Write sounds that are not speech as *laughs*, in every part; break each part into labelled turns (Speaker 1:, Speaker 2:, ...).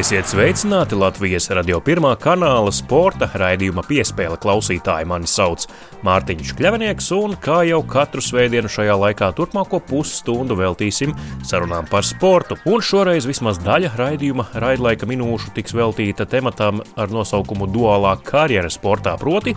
Speaker 1: Esiet sveicināti Latvijas radio pirmā kanāla sporta raidījuma piespēle klausītāji. Mani sauc Mārtiņš Kļavinieks, un kā jau katru svētdienu šajā laikā turpmāko pusstundu veltīsim sarunām par sportu. Un šoreiz vismaz daļa raidījuma raidlaika minūšu tiks veltīta tematam ar nosaukumu Duālā karjera sportā, proti,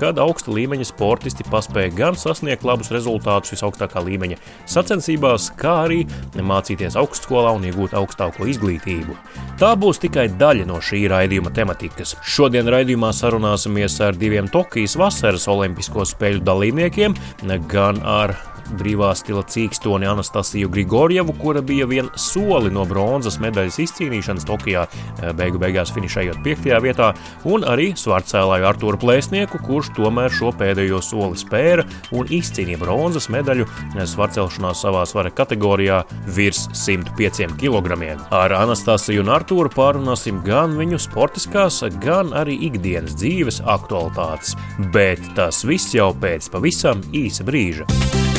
Speaker 1: kad augsta līmeņa sportisti paspēja gan sasniegt labus rezultātus visaugstākā līmeņa sacensībās, kā arī mācīties augstskolā un iegūt augstāko izglītību. Tā būs tikai daļa no šī raidījuma tematikas. Šodien raidījumā sarunāsimies ar diviem Tokijas vasaras Olimpisko spēļu dalībniekiem, gan ar brīvā stila cīkstoni Anastasiju Grigorjevu, kura bija vien soli no bronzas medaļas izcīnīšanas Tokijā, eh, beigu beigās finišējot 5. vietā, un arī svarcēlāju Arturu Plēsnieku, kurš tomēr šo pēdējo soli spēra un izcīnīja bronzas medaļu eh, svarcelšanā savā svara kategorijā virs 105 kg. Ar Anastasiju un Arturu pārunāsim gan viņu sportiskās, gan arī ikdienas dzīves aktualitātes, bet tas viss jau pēc pavisam īsa brīža.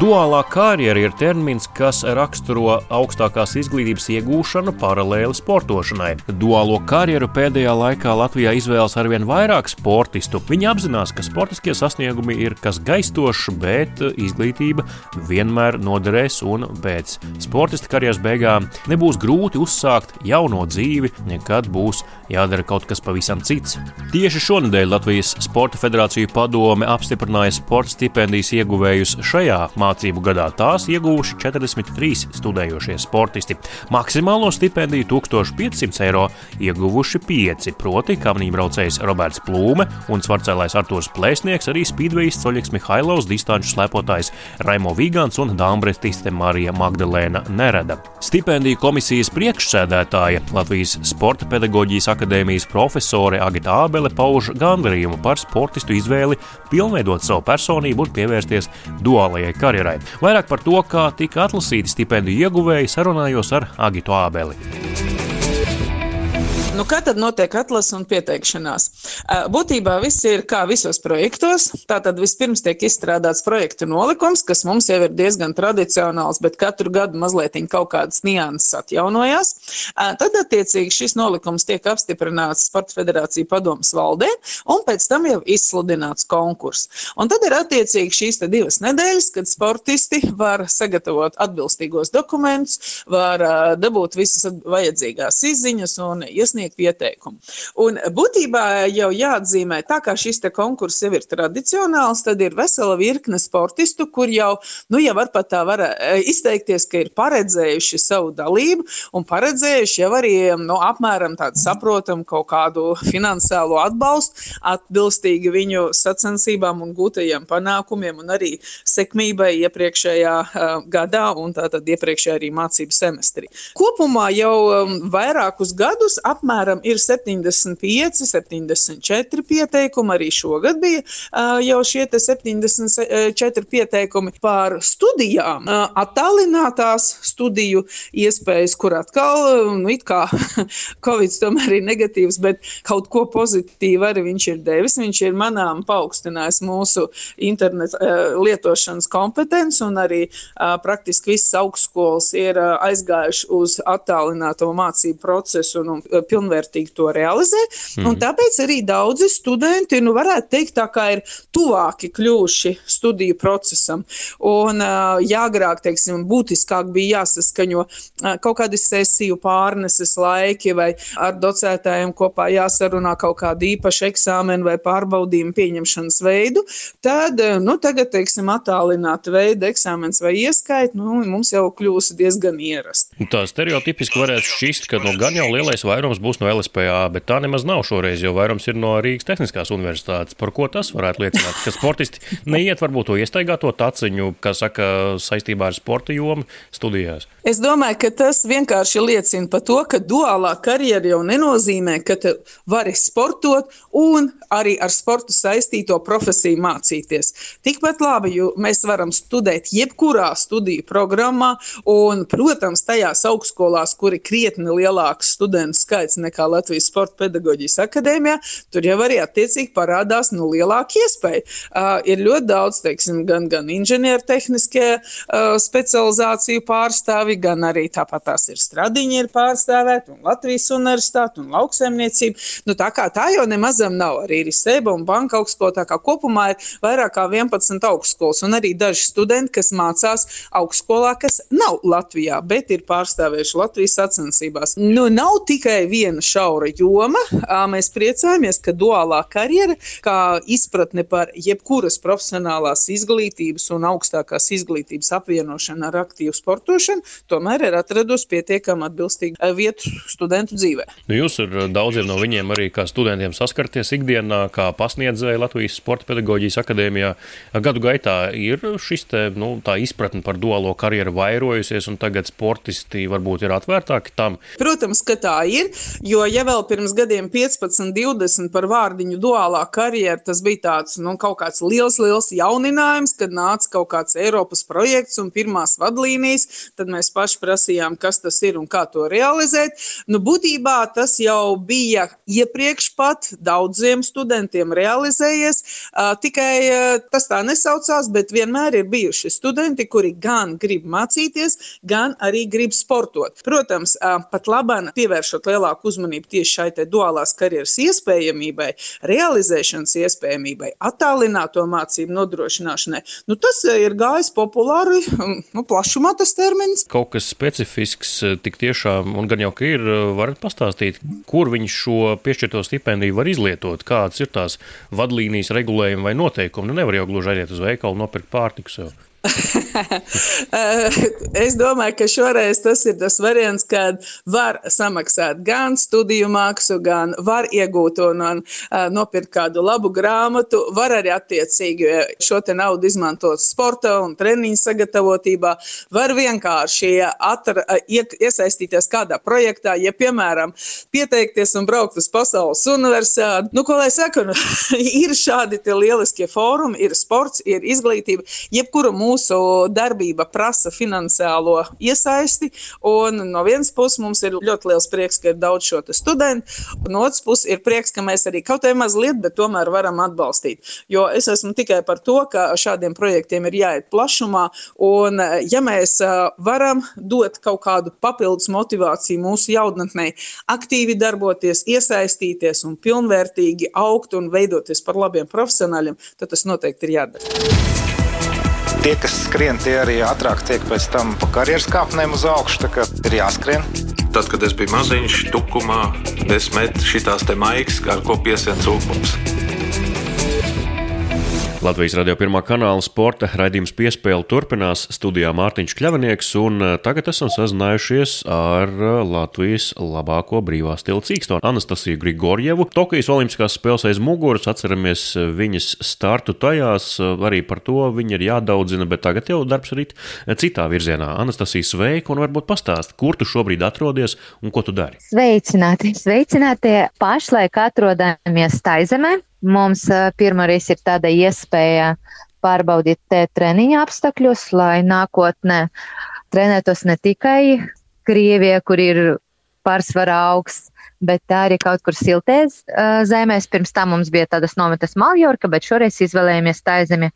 Speaker 1: Duālā karjera ir termins, kas raksturo augstākās izglītības iegūšanu paralēli sportošanai. Duālo karjeru pēdējā laikā Latvijā izvēlas arvien vairāk sportistu. Viņi apzinās, ka sportiskie sasniegumi ir kas gaistošs, bet izglītība vienmēr noderēs un pēc sportista karjeras beigām nebūs grūti uzsākt jauno dzīvi, kad būs jādara kaut kas pavisam cits. Tieši šonadēļ Latvijas Sporta Federācija padome apstiprināja sporta stipendijas ieguvējus šajā mācībā mācību gadā tās ieguvuši 43 studējošie sportisti. Maksimālo stipendiju 1500 eiro ieguvuši 5, proti kamnībraucējs Roberts Plūme un svarcēlājs Artūrs Plēsnieks, arī spīdvejs Coļiks Mihailovs, distanču slēpotājs Raimo Vigants un dāmbrestiste Marija Magdalēna Nereda. Stipendiju komisijas priekšsēdētāja Latvijas Sporta pedagoģijas akadēmijas profesore Agita Ābele pauž gandarījumu par sportistu izvēli pilnveidot savu personību un pievērsties duālajai karjerai karjerai. Vairāk par to, kā tika atlasīti stipendiju ieguvēji, sarunājos ar Agitu Ābeli.
Speaker 2: Nu, kā tad notiek atlase un pieteikšanās? Būtībā viss ir kā visos projektos. Tātad vispirms tiek izstrādāts projektu nolikums, kas mums jau ir diezgan tradicionāls, bet katru gadu mazliet kaut kādas nianses atjaunojās. Tad, attiecīgi, šis nolikums tiek apstiprināts Sporta federācija padomas valdē, un pēc tam jau izsludināts konkurss. Un tad ir attiecīgi šīs divas nedēļas, kad sportisti var sagatavot atbilstīgos dokumentus, var dabūt visas vajadzīgās izziņas un iesniegt pieteikumu. Un būtībā jau jāatzīmē, tā kā šis konkurss jau ir tradicionāls, tad ir vesela virkne sportistu, kur jau, nu, jau var pat tā var e, izteikties, ka ir paredzējuši savu dalību un paredzējuši jau arī, nu, apmēram tādu saprotamu kaut kādu finansiālo atbalstu atbilstīgi viņu sacensībām un gūtajiem panākumiem un arī sekmībai iepriekšējā uh, gadā un tātad iepriekšējā arī mācību semestrī. Kopumā jau um, vairākus gadus apmēram ir 75, 74 pieteikumi. Arī šogad bija jau šie 74 pieteikumi par studijām. Attālinātās studiju iespējas, kur atkal, nu, it kā *laughs* Covid tomēr ir negatīvs, bet kaut ko pozitīvu arī viņš ir devis. Viņš ir manām paaugstinājis mūsu internetu lietošanas kompetenci un arī praktiski visas augstskolas ir aizgājuši uz attālināto mācību procesu un pilnīgi pilnvērtīgi to realizē. Mm. Un tāpēc arī daudzi studenti, nu, varētu teikt, tā kā ir tuvāki kļuvuši studiju procesam. Un jāgrāk, teiksim, būtiskāk bija jāsaskaņo kaut kādi sesiju pārneses laiki vai ar docētājiem kopā jāsarunā kaut kādu īpašu eksāmenu vai pārbaudījumu pieņemšanas veidu. Tad, nu, tagad, teiksim, attālināta veida eksāmens vai ieskait, nu, mums jau kļūst diezgan ierasti.
Speaker 1: Tā stereotipiski varētu šķist, ka nu, gan jau lielais vairums būs no LSPA, bet tā nemaz nav šoreiz, jo vairums ir no Rīgas Tehniskās universitātes. Par ko tas varētu liecināt? Ka sportisti neiet varbūt to iestaigāto taciņu, kas saka, saistībā ar sporta jomu studijās.
Speaker 2: Es domāju, ka tas vienkārši liecina par to, ka duālā karjera jau nenozīmē, ka tu vari sportot un arī ar sportu saistīto profesiju mācīties. Tikpat labi, jo mēs varam studēt jebkurā studiju programmā, un, protams, tajās augstskolās, kur ir krietni lielāks studentu skaits nekā Latvijas Sporta pedagoģijas akadēmijā, tur jau arī attiecīgi parādās nu, lielāka iespēja. Uh, ir ļoti daudz, teiksim, gan, gan inženiertehniskie uh, specializāciju pārstāvi, gan arī tāpat tās ir stradiņi ir pārstāvēti, un Latvijas universitāte, un lauksaimniecība. Nu, tā kā tā jau nemazam nav, arī ir Seiba un Banka augstskola, tā kā kopumā ir vairāk kā 11 augstskolas, un arī daži studenti, kas mācās augstskolā, kas nav Latvijā, bet ir pārstāvējuši Latvijas sacensībās. Nu, nav tikai viena šaura joma. Mēs priecājamies, ka duālā karjera, kā izpratne par jebkuras profesionālās izglītības un augstākās izglītības apvienošanu ar aktīvu sportošanu, tomēr ir atradusi pietiekami atbilstīgu vietu studentu dzīvē.
Speaker 1: Nu, jūs ar daudziem no viņiem arī kā studentiem saskarties ikdienā, kā pasniedzēji Latvijas Sporta pedagoģijas akadēmijā. Gadu gaitā ir šis te, nu, izpratne par duālo karjeru vairojusies, un tagad sportisti varbūt ir atvērtāki tam?
Speaker 2: Protams, ka tā ir, jo ja vēl pirms gadiem 15, 20 par vārdiņu duālā karjera, tas bija tāds nu, kaut kāds liels, liels jauninājums, kad nāca kaut kāds Eiropas projekts un pirmās vadlīnijas, tad mēs paši prasījām, kas tas ir un kā to realizēt. Nu, būtībā tas jau bija iepriekš pat daudziem studentiem realizējies, tikai tas tā nesaucās, bet vienmēr ir bijuši studenti, kuri gan grib mācīties, gan arī grib sportot. Protams, pat labāk pievēršot lielāku uzmanību tieši šai duālās karjeras iespējamībai, realizēšanas iespējamībai, attālināto mācību nodrošināšanai. Nu, tas ir gājis populāri, nu, plašumā tas termins.
Speaker 1: Kaut kas specifisks tik tiešām, un gan jau ka ir, varat pastāstīt, kur viņi šo piešķirto stipendiju var izlietot, kādas ir tās vadlīnijas, regulējumi vai noteikumi. Nu, nevar jau gluži aiziet uz veikalu nopirkt pārtiku sev. *laughs* *laughs*
Speaker 2: es domāju, ka šoreiz tas ir tas variants, kad var samaksāt gan studiju maksu, gan var iegūt un, un nopirkt kādu labu grāmatu, var arī attiecīgi šo te naudu izmantot sporta un treniņu sagatavotībā, var vienkārši atra, iesaistīties kādā projektā, ja, piemēram, pieteikties un braukt uz pasaules universitāti. Nu, ko lai saka, nu, *laughs* ir šādi lieliskie fórumi, ir sports, ir izglītība, jebkura mūsu mūsu darbība prasa finansiālo iesaisti. No vienas puses mums ir ļoti liels prieks, ka ir daudz šo studentu, un no otras puses ir prieks, ka mēs arī kaut kā mazliet, bet tomēr varam atbalstīt. Jo es esmu tikai par to, ka šādiem projektiem ir jāiet plašumā, un ja mēs varam dot kaut kādu papildus motivāciju mūsu jaunatnē, aktīvi darboties, iesaistīties un pilnvērtīgi augt un veidoties par labiem profesionāļiem, tad tas noteikti ir jādara
Speaker 3: tie, kas skrien, tie arī ātrāk tiek pēc tam pa karjeras kāpnēm uz augšu. Tā kā ir jāskrien.
Speaker 4: Tad, kad es biju maziņš, tukumā, es metu šīs maigas, ar ko piesien cūkums.
Speaker 1: Latvijas radio pirmā kanāla sporta raidījums piespēle turpinās studijā Mārtiņš Kļavinieks, un eh, tagad esam sazinājušies ar eh, Latvijas labāko brīvā stila cīkstonu Anastasiju Grigorjevu. Tokijas Olimpiskās spēles aiz muguras atceramies eh, viņas startu tajās, arī par to viņa ir jādaudzina, bet tagad jau darbs rīt citā virzienā. Anastasija, sveika un varbūt pastāst, kur tu šobrīd atrodies un ko tu dari?
Speaker 5: Sveicināti! Sveicināti! Pašlaik atrodamies Taizemē, Mums pirmoreiz ir tāda iespēja pārbaudīt te treniņa apstākļus, lai nākotnē trenētos ne tikai Krievija, kur ir pārsvarā augsts, bet arī kaut kur siltēs zemēs. Pirms tam mums bija tādas nometnes Maljorka, bet šoreiz izvēlējāmies tā zemi.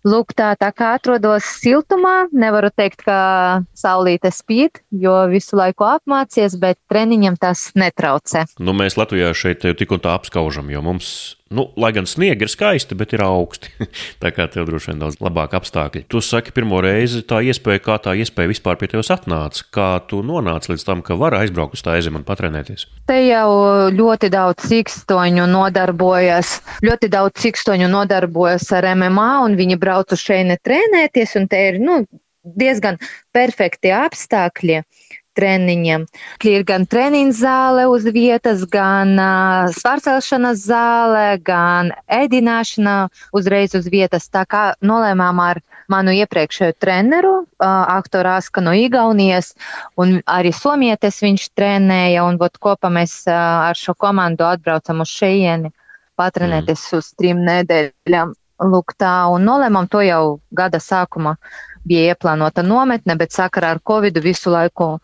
Speaker 5: Lūk, tā, tā kā atrodos siltumā, nevaru teikt, ka saulīte spīd, jo visu laiku apmācies, bet treniņam tas netraucē.
Speaker 1: Nu, mēs Latvijā šeit tik un tā apskaužam, jo mums Nu, lai gan sniegi ir skaisti, bet ir augsti. *laughs* tā kā tev droši vien daudz labāk apstākļi. Tu saki, pirmo reizi tā iespēja, kā tā iespēja vispār pie tevis atnāca. Kā tu nonāci līdz tam, ka var aizbraukt uz tā zemi un patrenēties?
Speaker 5: Te jau ļoti daudz cikstoņu nodarbojas, ļoti daudz cikstoņu nodarbojas ar MMA, un viņi brauc uz šeit trenēties, un te ir nu, diezgan perfekti apstākļi treniņiem. Ir gan treniņa zāle uz vietas, gan uh, svārcelšanas zāle, gan ēdināšana uzreiz uz vietas. Tā kā nolēmām ar manu iepriekšējo treneru, uh, aktoru Aska no Igaunijas, un arī somietes viņš trenēja, un ot, kopā mēs uh, ar šo komandu atbraucam uz šeieni patrenēties mm. uz trim nedēļām. Lūk, tā, un nolēmām to jau gada sākumā bija ieplānota nometne, bet sakarā ar Covid visu laiku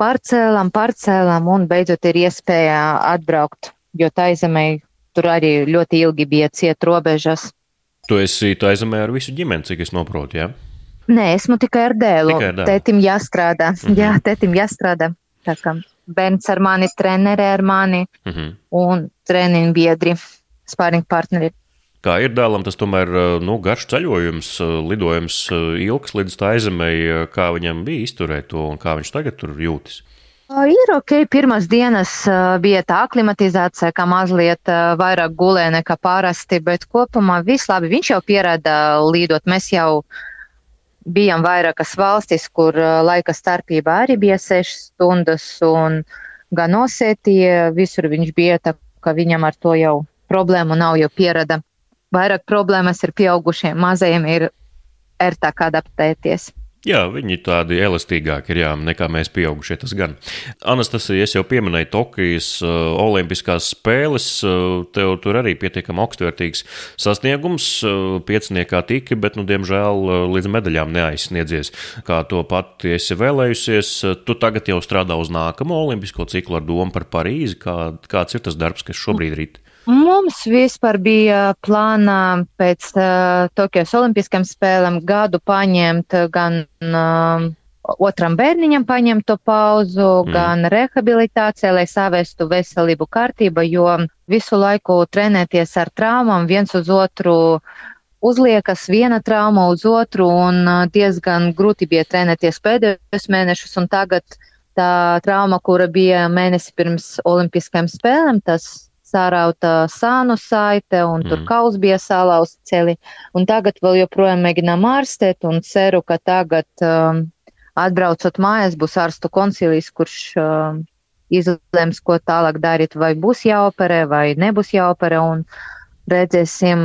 Speaker 5: pārcēlām, pārcēlām un beidzot ir iespēja atbraukt, jo tā izemē tur arī ļoti ilgi bija ciet robežas.
Speaker 6: Tu esi tā izemē ar visu ģimeni, cik es noprotu, jā? Ja?
Speaker 5: Nē, esmu tikai ar dēlu. Tikai ar dēlu. Tētim jāstrādā. Mm -hmm. Jā, tētim jāstrādā. Tā kā bērns ar mani, treneri ar mani mm -hmm. un treniņu biedri, spārņu partneri.
Speaker 6: Kā ir dēlam, tas tomēr nu, garš ceļojums, lidojums ilgs līdz tā aizemēji, kā viņam bija izturēt to un kā viņš tagad tur jūtas.
Speaker 5: Ir ok, pirmās dienas bija tā aklimatizācija, kā mazliet vairāk gulēja nekā parasti, bet kopumā viss labi. Viņš jau pierada līdot. Mēs jau bijām vairākas valstis, kur laika starpība arī bija sešas stundas, un gan Osetija, visur viņš bija, tā ka viņam ar to jau problēmu nav, jo pierada vairāk problēmas ar pieaugušiem, mazajiem ir ērtāk adaptēties.
Speaker 6: Jā, viņi tādi elastīgāki ir jā, nekā mēs pieaugušie. Tas gan. Anastasija, es jau pieminēju Tokijas uh, Olimpiskās spēles. Uh, tev tur arī pietiekami augstvērtīgs sasniegums. Uh, pieciniekā tika, bet, nu, diemžēl, līdz medaļām neaizsniedzies. Kā to pati esi vēlējusies, tu tagad jau strādā uz nākamo olimpisko ciklu ar domu par Parīzi. Kā, kāds ir tas darbs, kas šobrīd rīt?
Speaker 5: Mums vispār bija plānā pēc uh, Tokijas Olimpiskajām spēlēm gadu paņemt gan uh, otram bērniņam paņemt to pauzu, mm. gan rehabilitācija, lai savestu veselību kārtību, jo visu laiku trenēties ar traumām viens uz otru uzliekas viena trauma uz otru un diezgan grūti bija trenēties pēdējos mēnešus un tagad tā trauma, kura bija mēnesi pirms Olimpiskajām spēlēm, tas sārauta sānu saite, un tur mm. kauls bija salauzts ceļi. Un tagad vēl joprojām mēģinām ārstēt, un ceru, ka tagad, um, atbraucot mājās, būs ārstu koncilijas, kurš um, izlems, ko tālāk darīt, vai būs jāoperē, vai nebūs jāoperē, un redzēsim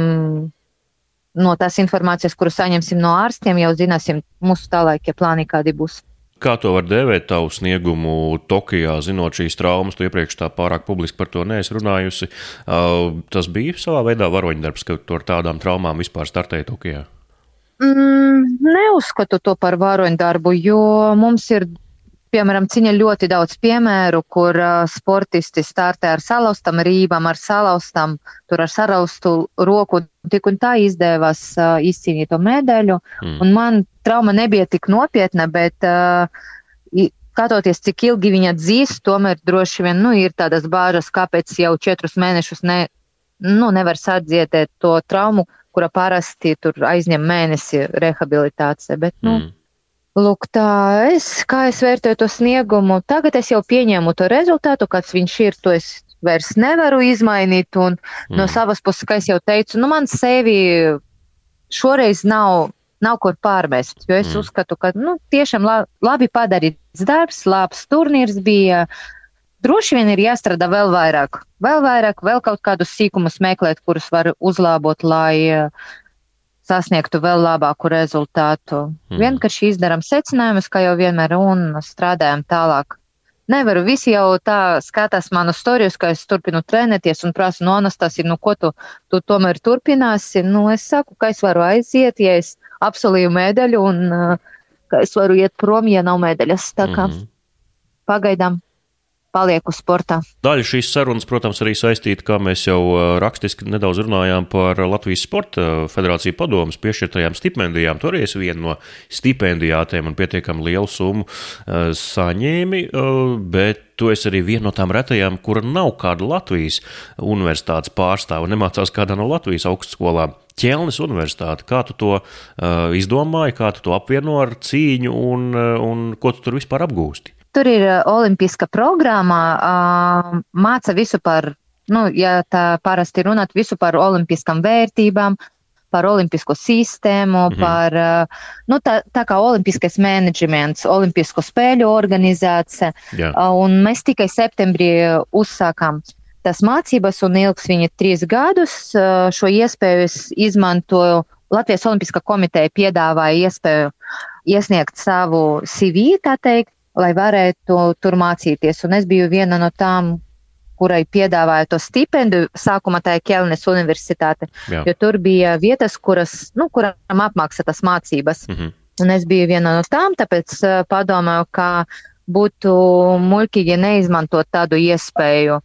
Speaker 5: no tās informācijas, kuru saņemsim no ārstiem, jau zināsim mūsu tālākie plāni, kādi būs.
Speaker 6: Kā to var dēvēt tavu sniegumu Tokijā, zinot šīs traumas? Tu iepriekš tā pārāk publiski par to neesi runājusi. Uh, tas bija savā veidā varoņdarbs, ka tu ar tādām traumām vispār startēji Tokijā.
Speaker 5: Mm, neuzskatu to par varoņdarbu, jo mums ir Piemēram, ciņa ļoti daudz piemēru, kur uh, sportisti startē ar salauztam rībām, ar salauztam, tur ar saraustu roku, tik un tā izdevās uh, izcīnīt to medaļu. Mm. Un man trauma nebija tik nopietna, bet uh, skatoties, cik ilgi viņa dzīs, tomēr droši vien nu, ir tādas bāžas, kāpēc jau četrus mēnešus ne, nu, nevar sadzietēt to traumu, kura parasti tur aizņem mēnesi rehabilitācija. Bet, nu, mm. Lūk, tā es, kā es vērtēju to sniegumu, tagad es jau pieņēmu to rezultātu, kāds viņš ir, to es vairs nevaru izmainīt, un mm. no savas puses, kā es jau teicu, nu man sevi šoreiz nav, nav kur pārmest, jo es mm. uzskatu, ka, nu, tiešām la, labi padarīts darbs, labs turnīrs bija, droši vien ir jāstrādā vēl vairāk, vēl vairāk, vēl kaut kādus sīkumus meklēt, kurus var uzlabot, lai uh, sasniegtu vēl labāku rezultātu. Mm. Vienkārši izdarām secinājumus, kā jau vienmēr, un strādājam tālāk. Nevaru, visi jau tā skatās manu storijas, ka es turpinu trenēties un prasu no Anastasijas, nu ko tu, tu tomēr turpināsi. Nu, es saku, ka es varu aiziet, ja es apsolīju medaļu un ka es varu iet prom, ja nav medaļas. Tā kā mm -hmm. Pagaidām palieku sportā.
Speaker 6: Daļa šīs sarunas, protams, arī saistīta, kā mēs jau rakstiski nedaudz runājām par Latvijas Sporta federāciju padomus piešķirtajām stipendijām. Tur arī es vienu no stipendijātiem un pietiekami lielu summu saņēmi, bet tu esi arī viena no tām retajām, kura nav kāda Latvijas universitātes pārstāva nemācās kādā no Latvijas augstskolām. Ķelnes universitāte, kā tu to uh, izdomāji, kā tu to apvieno ar cīņu un, un ko tu tur vispār apgūsti?
Speaker 5: Tur ir olimpiska programma, māca visu par, nu, ja tā parasti runāt, visu par olimpiskām vērtībām, par olimpisko sistēmu, mhm. par, nu, tā, tā kā olimpiskais menedžments, olimpisko spēļu organizācija. Jā. Un mēs tikai septembrī uzsākām tas mācības un ilgs viņa trīs gadus. Šo iespēju es izmantoju. Latvijas Olimpiskā komiteja piedāvāja iespēju iesniegt savu CV, tā teikt, lai varētu tur mācīties. Un es biju viena no tām, kurai piedāvāja to stipendiju. Sākumā tā ir Kelnes universitāte, Jā. jo tur bija vietas, kuras, nu, kuram apmaksā tas mācības. Mm -hmm. Un es biju viena no tām, tāpēc padomāju, ka būtu muļķīgi neizmantot tādu iespēju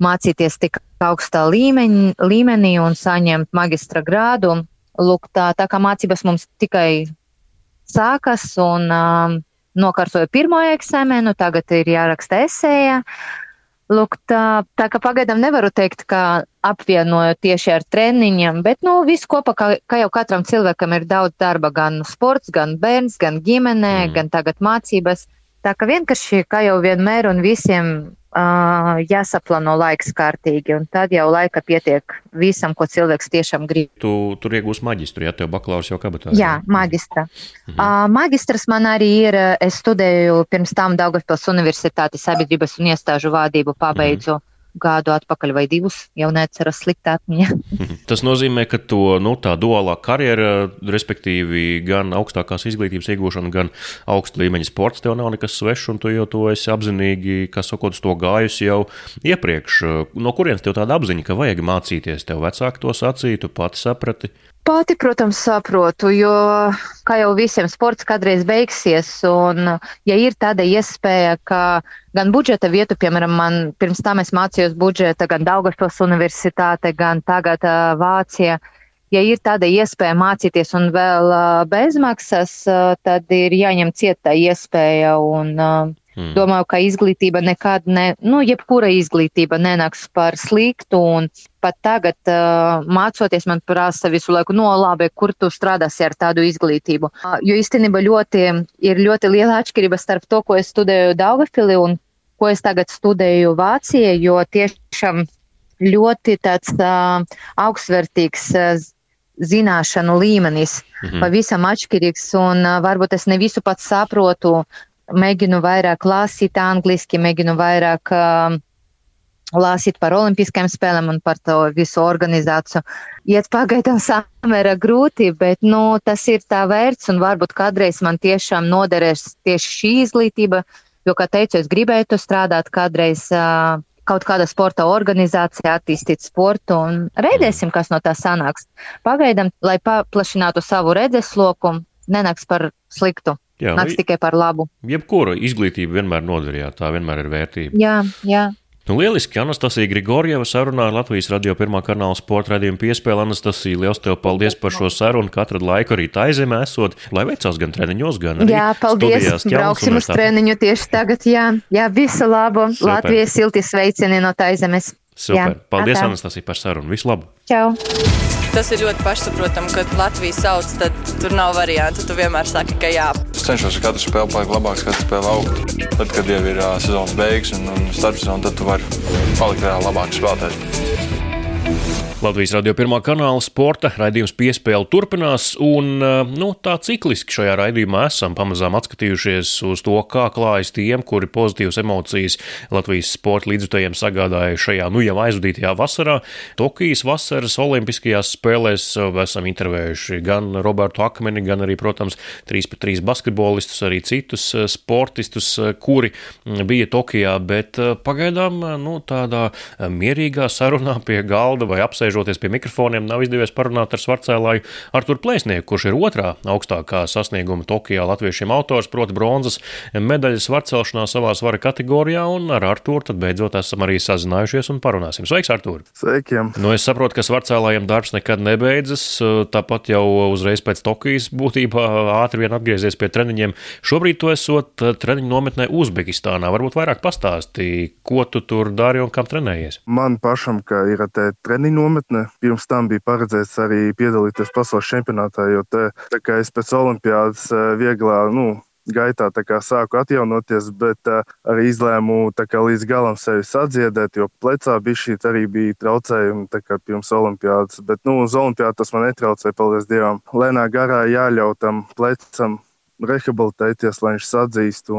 Speaker 5: mācīties tik augstā līmeņ, līmenī un saņemt magistra grādu. Lūk, tā, tā kā mācības mums tikai sākas un um, nokārtoju pirmo eksāmenu, tagad ir jāraksta esēja. Lūk, tā, tā kā pagaidām nevaru teikt, ka apvienoju tieši ar treniņiem, bet, nu, viss kopā, kā, kā jau katram cilvēkam ir daudz darba, gan sports, gan bērns, gan ģimenē, mm. gan tagad mācības. Tā kā vienkārši, kā jau vienmēr un visiem Uh, jāsaplāno laiks kārtīgi, un tad jau laika pietiek visam, ko cilvēks tiešām grib.
Speaker 1: Tu tur iegūsi maģistru, ja tev bakalaurs jau kabatā?
Speaker 5: Jā, maģistra. Mhm. Uh, maģistrs man arī ir, es studēju pirms tam Daugavpils Universitātes sabiedrības un iestāžu vādību pabeidzu. Mhm gadu atpakaļ vai divus, jau neatceros slikta atmiņa. *laughs*
Speaker 1: Tas nozīmē, ka to nu, tā duālā karjera, respektīvi gan augstākās izglītības iegūšana, gan augsta līmeņa sports tev nav nekas svešs, un tu jau to esi apzinīgi, kas sakot, to gājusi jau iepriekš. No kurienes tev tāda apziņa, ka vajag mācīties? Tev vecāki to sacīja, tu pati saprati.
Speaker 5: Pati, protams, saprotu, jo, kā jau visiem, sports kādreiz beigsies, un, ja ir tāda iespēja, ka gan budžeta vietu, piemēram, man pirms tam es mācījos budžeta, gan Daugavpils universitāte, gan tagad uh, Vācija, ja ir tāda iespēja mācīties un vēl uh, bezmaksas, uh, tad ir jāņem cieta iespēja, un uh, Hmm. Domāju, ka izglītība nekad, ne, nu, jebkura izglītība nenāks par sliktu, pat tagad, uh, mācoties, man prasa visu laiku, no labi, kur tu strādāsi ar tādu izglītību. Uh, jo īstenībā ļoti, ir ļoti liela atšķirība starp to, ko es studēju Daugavpili un ko es tagad studēju Vācijā, jo tiešām ļoti tāds uh, augstsvērtīgs. Uh, zināšanu līmenis mm -hmm. pavisam atšķirīgs, un uh, varbūt es ne visu pats saprotu, mēģinu vairāk lasīt angliski, mēģinu vairāk uh, lasīt par olimpiskajām spēlēm un par to visu organizāciju. Iet pagaidām samērā grūti, bet nu, tas ir tā vērts un varbūt kādreiz man tiešām noderēs tieši šī izglītība, jo, kā teicu, es gribētu strādāt kādreiz. Uh, kaut kāda sporta organizācija, attīstīt sportu un redzēsim, kas no tā sanāks. Pagaidām, lai paplašinātu savu redzesloku, nenāks par sliktu. Jā, nāks tikai par labu.
Speaker 1: Jebkura izglītība vienmēr noderīja, tā vienmēr ir vērtība.
Speaker 5: Jā, jā.
Speaker 1: Nu, lieliski, Anastasija Grigorjeva sarunā ar Latvijas radio pirmā kanāla sporta radījumu piespēli. Anastasija, liels tev paldies par šo sarunu. Katru laiku arī tā zemē esot, lai veicās gan treniņos, gan arī
Speaker 5: Jā, paldies. Brauksim uz treniņu tieši tagad. Jā, jā visu labu. Super. Latvijas silti sveicieni no tā zemes.
Speaker 1: Super. Jā, paldies. Anastasija, par sarunu. Visu labu!
Speaker 5: Čau!
Speaker 7: Tas ir ļoti pašsaprotami, kad Latvijas sauc, tad tur nav variantu. Tu vienmēr saki, ka jā.
Speaker 8: Es cenšos ar katru spēli palikt labāks, katru spēli augt. Tad, kad jau ir uh, sezonas beigas un, un starpsezona, tad tu vari palikt vēl labāks spēlētājs.
Speaker 1: Latvijas radio pirmā kanāla sporta raidījums piespēle turpinās, un eh, nu, tā cikliski šajā raidījumā esam pamazām atskatījušies uz to, kā klājas tiem, kuri pozitīvas emocijas Latvijas sporta līdzjutējiem sagādāja šajā nu jau aizvadītajā vasarā. Tokijas vasaras olimpiskajās spēlēs esam intervējuši gan Robertu Akmeni, gan arī, protams, 3x3 basketbolistus, arī citus eh, sportistus, eh, kuri mm, bija Tokijā, bet pagaidām nu, tādā mierīgā sarunā pie galda vai apsēžamā sēžoties pie mikrofoniem, nav izdevies parunāt ar Svarcēlāju Arturu Plēsnieku, kurš ir otrā augstākā sasnieguma Tokijā latviešiem autors, proti bronzas medaļas svarcelšanā savā svara kategorijā, un ar Arturu tad beidzot esam arī sazinājušies un parunāsim. Sveiks, Artur!
Speaker 9: Sveikiem!
Speaker 1: Nu, es saprotu, ka Svarcēlājiem darbs nekad nebeidzas, tāpat jau uzreiz pēc Tokijas būtībā ātri vien atgriezies pie treniņiem. Šobrīd tu esot treniņu nometnē Uzbekistānā. Varbūt vairāk pastāstīji, ko tu tur dari un kam trenējies?
Speaker 9: Man pašam, ka ir te treniņu nometne nometne. Pirms tam bija paredzēts arī piedalīties pasaules čempionātā, jo te, es pēc olimpiādas eh, vieglā, nu, gaitā sāku atjaunoties, bet uh, arī izlēmu kā, līdz galam sevi sadziedēt, jo plecā bija šī arī bija traucējumi pirms olimpiādas. Bet nu, uz olimpiādu tas man netraucēja, paldies Dievam. Lēnā garā jāļauj tam plecam rehabilitēties, lai viņš sadzīst.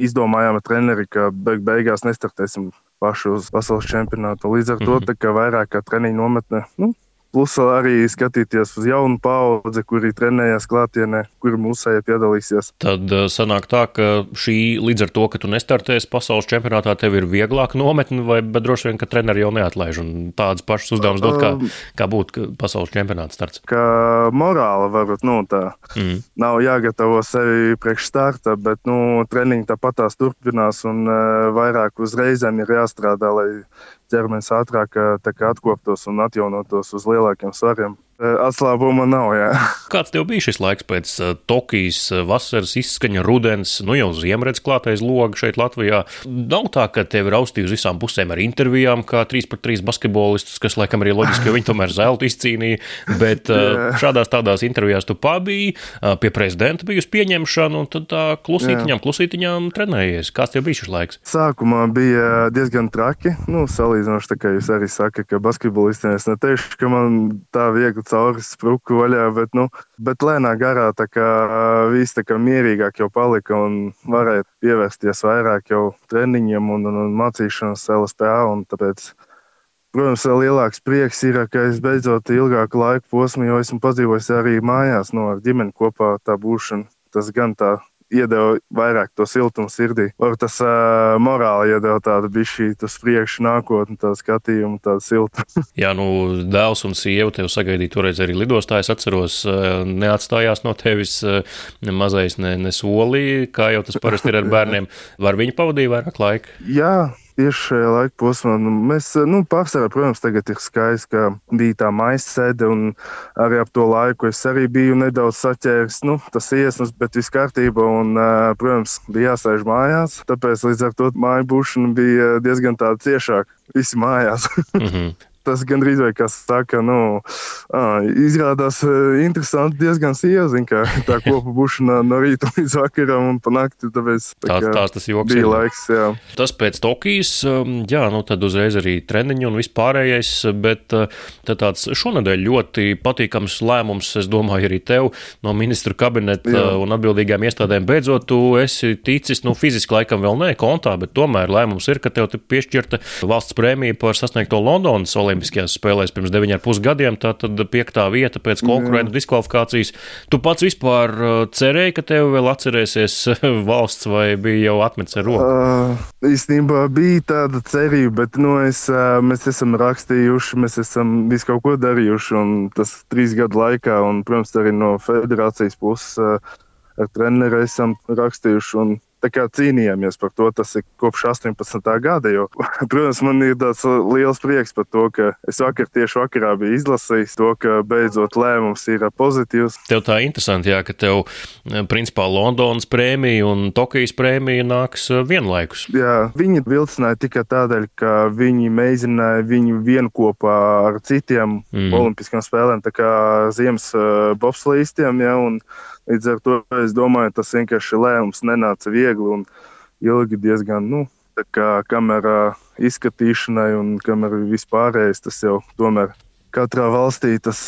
Speaker 9: Izdomājām ar treneri, ka beig beigās nestartēsim pašu uz pasaules čempionātu. Līdz ar to mm -hmm. vairāk kā treniņu nometne. Nu, plus arī skatīties uz jaunu paudzi, kuri trenējās klātienē, kuri mūsēji piedalīsies.
Speaker 1: Tad uh, sanāk tā, ka šī līdz ar to, ka tu nestartēsi pasaules čempionātā, tev ir vieglāk nometni, vai droši vien, ka treneri jau neatlaiž un tādas pašas uzdevumus dot, kā, um, kā būtu pasaules čempionāta starts?
Speaker 9: Kā morāla varbūt, nu tā. Mm. Nav jāgatavo sevi priekš starta, bet, nu, treniņi tāpatās turpinās un uh, vairāk uzreizēm ir jāstrādā, lai ķermenis ātrāk atkoptos un atjaunotos uz lielākiem svariem. Atslābuma nav. Jā.
Speaker 1: Kāds tev bija šis laiks pēc Tokijas vasaras izskaņa, rudens, nu jau ziemredz klātais logs šeit Latvijā? Nav tā, ka tev ir austīja uz visām pusēm ar intervijām, kā 3x3 basketbolistus, kas laikam arī loģiski, jo viņi tomēr zeltu izcīnīja, bet šādās tādās intervijās tu pabiji, pie prezidenta bija uz pieņemšanu, un tad tā klusītiņām, klusītiņām trenējies. Kāds tev bija šis laiks?
Speaker 9: Sākumā bija diezgan traki, nu, salīdzinoši tā kā jūs arī sakat, ka basketbolistiem es neteikšu, ka man tā viegli cauri spruku vaļā, bet, nu, bet lēnā garā tā kā viss tā kā mierīgāk jau palika un varēja pievērsties vairāk jau treniņiem un, un, un mācīšanas LSPA. Un tāpēc, protams, vēl lielāks prieks ir, ka es beidzot ilgāku laiku posmu jau esmu padzīvojis arī mājās, no nu, ar ģimeni kopā tā būšana. Tas gan tā iedeva vairāk to siltumu sirdī. Varbūt tas uh, morāli iedeva tādu bišķītu uz priekšu nākotni, tādu skatījumu, tādu siltumu. *laughs*
Speaker 1: Jā, nu, dēls un sieva tev sagaidīja toreiz arī lidostā. Es atceros, neatstājās no tevis ne mazais, ne, ne solī, kā jau tas parasti ir ar bērniem. Var viņi pavadīja vairāk laika?
Speaker 9: Jā tieši šajā laika posmā. Nu, mēs, nu, pārsvarā, protams, tagad ir skaisti, ka bija tā maisa sēde, un arī ap to laiku es arī biju nedaudz saķēris, nu, tas iesnas, bet viss kārtībā, un, protams, bija jāsēž mājās, tāpēc līdz ar to māju būšana bija diezgan tāda ciešāka. Visi mājās. mm -hmm *laughs* tas gandrīz vai kas saka, nu, izrādās interesanti diezgan sieva, kā *laughs* tā kopa būšana no rīta līdz vakaram un pa nakti. Tāpēc,
Speaker 1: tā, tās, tās tas joks
Speaker 9: bija laiks, jā.
Speaker 1: Tas pēc Tokijas, jā, nu tad uzreiz arī treniņi un vispārējais, bet tāds šonadēļ ļoti patīkams lēmums, es domāju, arī tev no ministru kabineta jā. un atbildīgām iestādēm beidzot tu esi ticis, nu, fiziski laikam vēl ne kontā, bet tomēr lēmums ir, ka tev piešķirta valsts prēmija par sasniegto Londonas olimpiskajā Olimpiskajās spēlēs pirms 9,5 gadiem. Tā tad piektā vieta pēc konkurentu diskvalifikācijas. Tu pats vispār uh, cerēji, ka tev vēl atcerēsies *laughs* valsts vai bija jau atmetis ar roku? Uh,
Speaker 9: īstenībā bija tāda cerība, bet nu, es, uh, mēs esam rakstījuši, mēs esam visu kaut ko darījuši, un tas trīs gadu laikā, un, protams, arī no federācijas puses uh, ar treneri esam rakstījuši. Un, cīnījāmies par to. Tas ir kopš 18. gada. Jo, *laughs* protams, man ir tāds liels prieks par to, ka es vakar tieši vakarā biju izlasījis to, ka beidzot lēmums ir pozitīvs.
Speaker 1: Tev tā interesanti, jā, ka tev principā Londonas prēmija un Tokijas prēmija nāks vienlaikus.
Speaker 9: Jā, viņi vilcināja tikai tādēļ, ka viņi mēģināja viņu vienopā ar citiem mm. olimpiskām spēlēm, tā kā ziemas bobslīstiem. Ja, un, Līdz ar to es domāju, tas vienkārši lēmums nenāca viegli un ilgi diezgan, nu, kā kamerā izskatīšanai un kamerā vispārējais, tas jau tomēr katrā valstī tas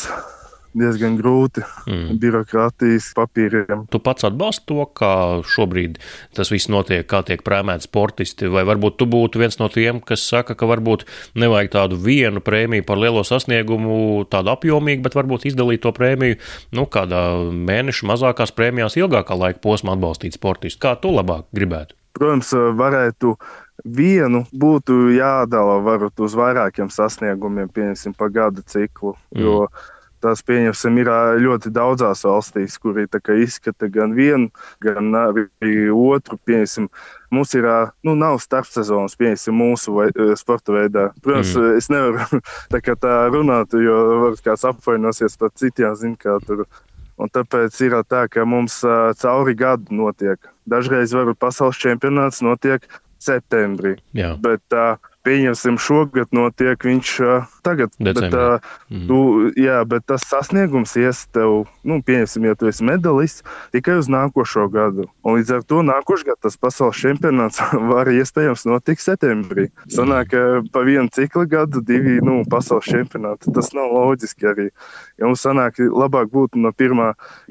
Speaker 9: diezgan grūti. Mm. *laughs* Birokrātijas papīriem.
Speaker 1: Tu pats atbalsti to, kā šobrīd tas viss notiek, kā tiek prēmēti sportisti, vai varbūt tu būtu viens no tiem, kas saka, ka varbūt nevajag tādu vienu prēmiju par lielo sasniegumu, tādu apjomīgu, bet varbūt izdalīt to prēmiju nu, kādā mēneša mazākās prēmijās, ilgākā laika posmā atbalstīt sportistu. Kā tu labāk gribētu?
Speaker 9: Protams, varētu vienu būtu jādala varbūt uz vairākiem sasniegumiem, pieņemsim, pa gada ciklu. Mm. Jo Tas, pieņemsim, ir ļoti daudzās valstīs, kur ir izskata gan vienu, gan arī otru. Pieņemsim, mums ir, nu, nav starpsezonas, pieņemsim, mūsu vai, sporta veidā. Protams, mm. es nevaru *laughs* tā, tā runāt, jo varbūt kāds apvainosies par citiem, zin, kā tur. Un tāpēc ir tā, ka mums cauri gadu notiek. Dažreiz varbūt pasaules čempionāts notiek septembrī. Jā. Bet uh, pieņemsim, šogad notiek viņš tagad. Decembrī. Bet, mm. tu, jā, bet tas sasniegums ies tev, nu, pieņemsim, ja tu esi medalists, tikai uz nākošo gadu. Un līdz ar to nākošais gads tas pasaules čempionāts *laughs* var iespējams notikt septembrī. Sanāk, ka pa vienu ciklu gadu divi, nu, pasaules čempionāti. Tas nav loģiski arī. Ja mums sanāk, labāk būtu no 1.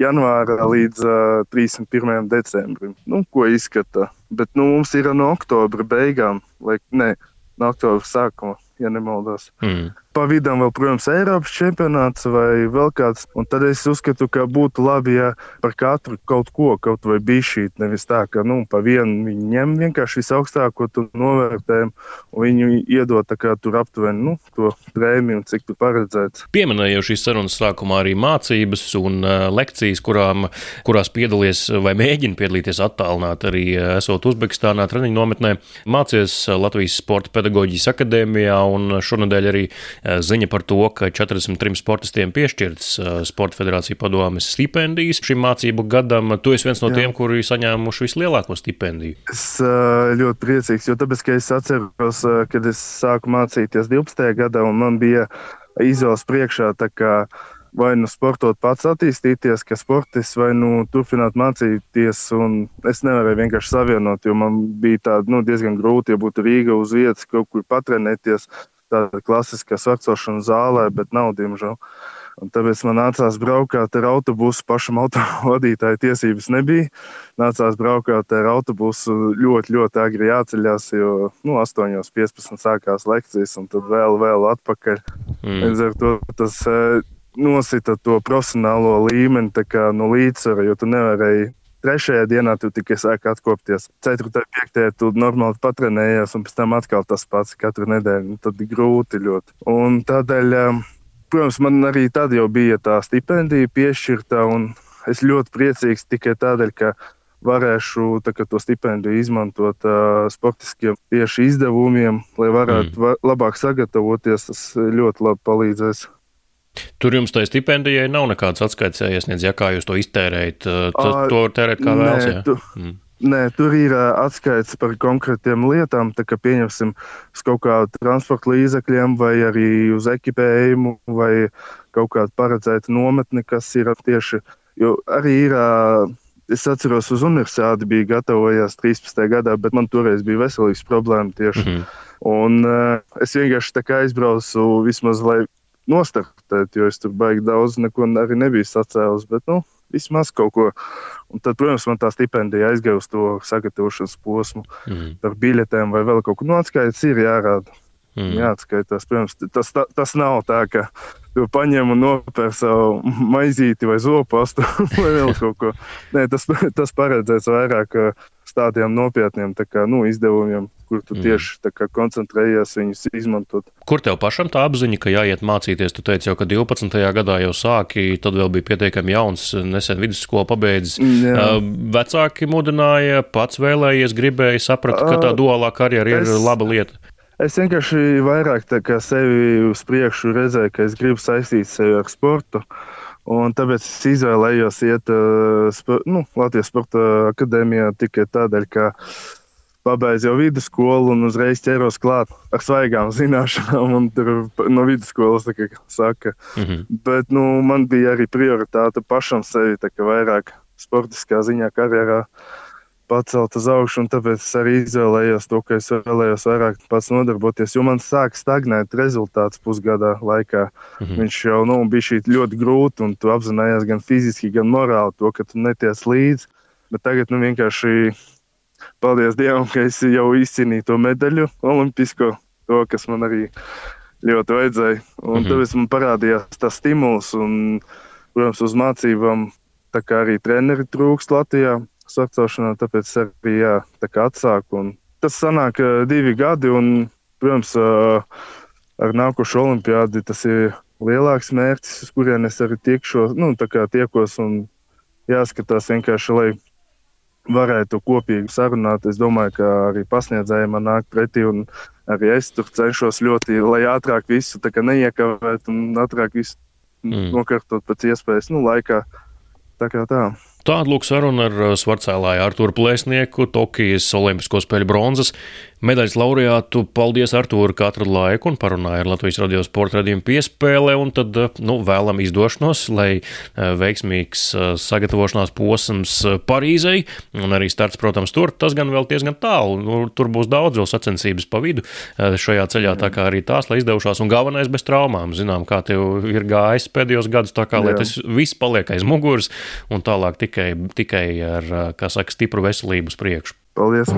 Speaker 9: janvāra līdz uh, 31. decembrim. Nu, ko izskata? Bet nu, mums ir no oktobra beigām, vai ne? No oktobra sākuma, ja nemaldos. Mm. Pa vidam vēl, protams, Eiropas čempionāts vai vēl kāds. Un tad es uzskatu, ka būtu labi, ja par katru kaut ko, kaut vai bišķīt, nevis tā, ka, nu, pa vienu viņi ņem vienkārši visaugstāko novērtējumu un viņu iedod tā kā tur aptuveni, nu, to prēmiju, cik tu paredzēts.
Speaker 1: Pieminēju šīs sarunas sākumā arī mācības un uh, lekcijas, kurām, kurās piedalies vai mēģina piedalīties attālināt arī esot Uzbekistānā treniņu nometnē. Mācies Latvijas Sporta pedagoģijas akadēmijā un šonadēļ arī Eh, ziņa par to, ka 43 sportistiem piešķirts eh, Sporta federācija padomes stipendijas šim mācību gadam. Tu esi viens no Jā. tiem, kuri saņēmuši vislielāko stipendiju.
Speaker 9: Es eh, ļoti priecīgs, jo tāpēc, ka es atceros, kad es sāku mācīties 12. gadā un man bija izvēles priekšā vai nu sportot pats attīstīties, kā sportists, vai nu turpināt mācīties. Es nevarēju vienkārši savienot, jo man bija tāda, nu, diezgan grūti, ja būtu Rīga uz vietas, kaut kur patrenēties tāda klasiskā sakošana zālē, bet nav, diemžēl. Un tāpēc man nācās braukt ar autobusu. Pašam autovadītāja tiesības nebija. Nācās braukt ar autobusu ļoti, ļoti agri jāceļās, jo nu, 8.15 sākās lekcijas, un tad vēl, vēl atpakaļ. Mm. Līdz ar to tas e, nosita to profesionālo līmeni no līdzsvara, jo tu nevarēji Trešajā dienā tu tikai sāki atkopties. Ceturtajā, piektajā tu normāli patrenējies, un pēc tam atkal tas pats katru nedēļu. Nu, tad grūti ļoti. Un tādēļ, um, protams, man arī tad jau bija tā stipendija piešķirta, un es ļoti priecīgs tikai tādēļ, ka varēšu kā, to stipendiju izmantot uh, sportiskiem tieši izdevumiem, lai varētu mm. va labāk sagatavoties. Tas ļoti labi palīdzēs.
Speaker 1: Tur jums tai stipendijai nav nekāds atskaites jāiesniedz, ja kā jūs to iztērējat. Tad to tērēt kā vēlas. Nē, tu, mm.
Speaker 9: nē, tur ir atskaits par konkrētiem lietām, tā kā pieņemsim uz kaut kādu transporta līdzekļiem vai arī uz ekipējumu vai kaut kādu paredzētu nometni, kas ir tieši, jo arī ir. Es atceros, uz universitāti bija gatavojies 13. gadā, bet man toreiz bija veselīgs problēma tieši. Mm -hmm. Un uh, es vienkārši tā kā aizbraucu vismaz, lai nostartēt, jo es tur baigi daudz neko arī nebiju sacēlis. Bet, nu, vismaz kaut ko. Un tad, protams, man tā stipendija aizgāja uz to sagatavošanas posmu mm. par biļetēm vai vēl kaut ko. Nu, atskaits ir jārāda. Mm. Jāatskaitās, protams, tas, tā, tas nav tā, ka tu paņem un nopērci savu maizīti vai zopastu *laughs* vai vēl *laughs* kaut ko. Nē, tas, tas paredzēts vairāk tādiem nopietniem kā, nu, izdevumiem, kur tu mm. tieši kā, koncentrējies viņus izmantot.
Speaker 1: Kur tev pašam tā apziņa, ka jāiet mācīties? Tu teici jau, ka 12. gadā jau sāki, tad vēl bija pietiekami jauns, nesen vidusskolu pabeidzis. Jā. Vecāki mudināja, pats vēlējies, gribēja, saprata, ka tā duālā karjera es... ir laba lieta.
Speaker 9: Es vienkārši vairāk sevi uz priekšu redzēju, ka es gribu saistīt sevi ar sportu. Un tāpēc es izvēlējos iet uh, nu, Latvijas Sporta akadēmijā tikai tādēļ, ka pabeidzu jau vidusskolu un uzreiz ķeros klāt ar svaigām zināšanām. Tur no vidusskolas kā, saka. Mm -hmm. Bet nu, man bija arī prioritāte pašam sevi vairāk sportiskā ziņā karjerā. Pacelt uz augšu, un tāpēc es arī izvēlējos to, ka es vēlējos vairāk pats nodarboties. Jo man sāk stagnēt rezultāts pusgada laikā. Mm -hmm. Viņš jau nu, bija ļoti grūti, un tu apzinājies gan fiziski, gan morāli to, ka tu neties līdzi. Bet tagad nu, vienkārši paldies Dievam, ka es jau izcīnīju to medaļu olimpisko, to, kas man arī ļoti vajadzēja. Un mm -hmm. tāpēc man parādījās tas stimuls, un, protams, uz mācībām. Tā kā arī treneri trūkst Latvijā, sacelšanā, tāpēc arī jā, tā kā atsāku. Un tas sanāk divi gadi, un, protams, ar nākošo olimpiādi tas ir lielāks mērķis, uz kurien es arī tiekšos, nu, tiekos un jāskatās vienkārši, lai varētu kopīgi sarunāt. Es domāju, ka arī pasniedzēji man nāk pretī, un arī es tur cenšos ļoti, lai ātrāk visu neiekavētu un ātrāk visu mm. nokārtot pēc iespējas nu, laikā. Tā kā tā.
Speaker 1: Tāda lūk saruna ar uh, svarcēlāju Arturu Plēsnieku, Tokijas Olimpisko spēļu bronzas medaļas laureātu. Paldies, Artūri, ka atradu laiku un parunāja ar Latvijas radio sporta radījumu piespēlē, un tad, uh, nu, vēlam izdošanos, lai uh, veiksmīgs sagatavošanās posms Parīzei, un arī starts, protams, tur, tas gan vēl diezgan tālu, nu, tur būs daudz vēl sacensības pa vidu šajā ceļā, tā kā arī tās, lai izdevušās, un galvenais bez traumām, zinām, kā tev ir gājis pēdējos gadus, tā kā, lai tas viss paliek aiz muguras, un tālāk tik tikai, tikai ar, kā saka, stipru veselību uz priekšu.
Speaker 9: Paldies!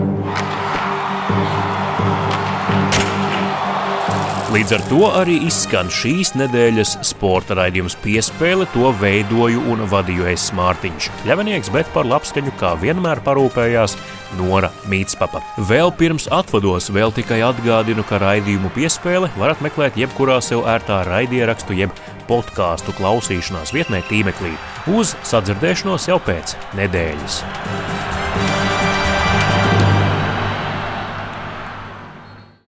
Speaker 1: Līdz ar to arī izskan šīs nedēļas sporta raidījums piespēle. To veidoju un vadīju es Mārtiņš Ļavinieks, bet par labskaņu kā vienmēr parūpējās Nora Mītspapa. Vēl pirms atvados, vēl tikai atgādinu, ka raidījumu piespēle varat meklēt jebkurā sev ērtā raidierakstu jeb podkāstu klausīšanās vietnē tīmeklī. Uz sadzirdēšanos jau pēc nedēļas.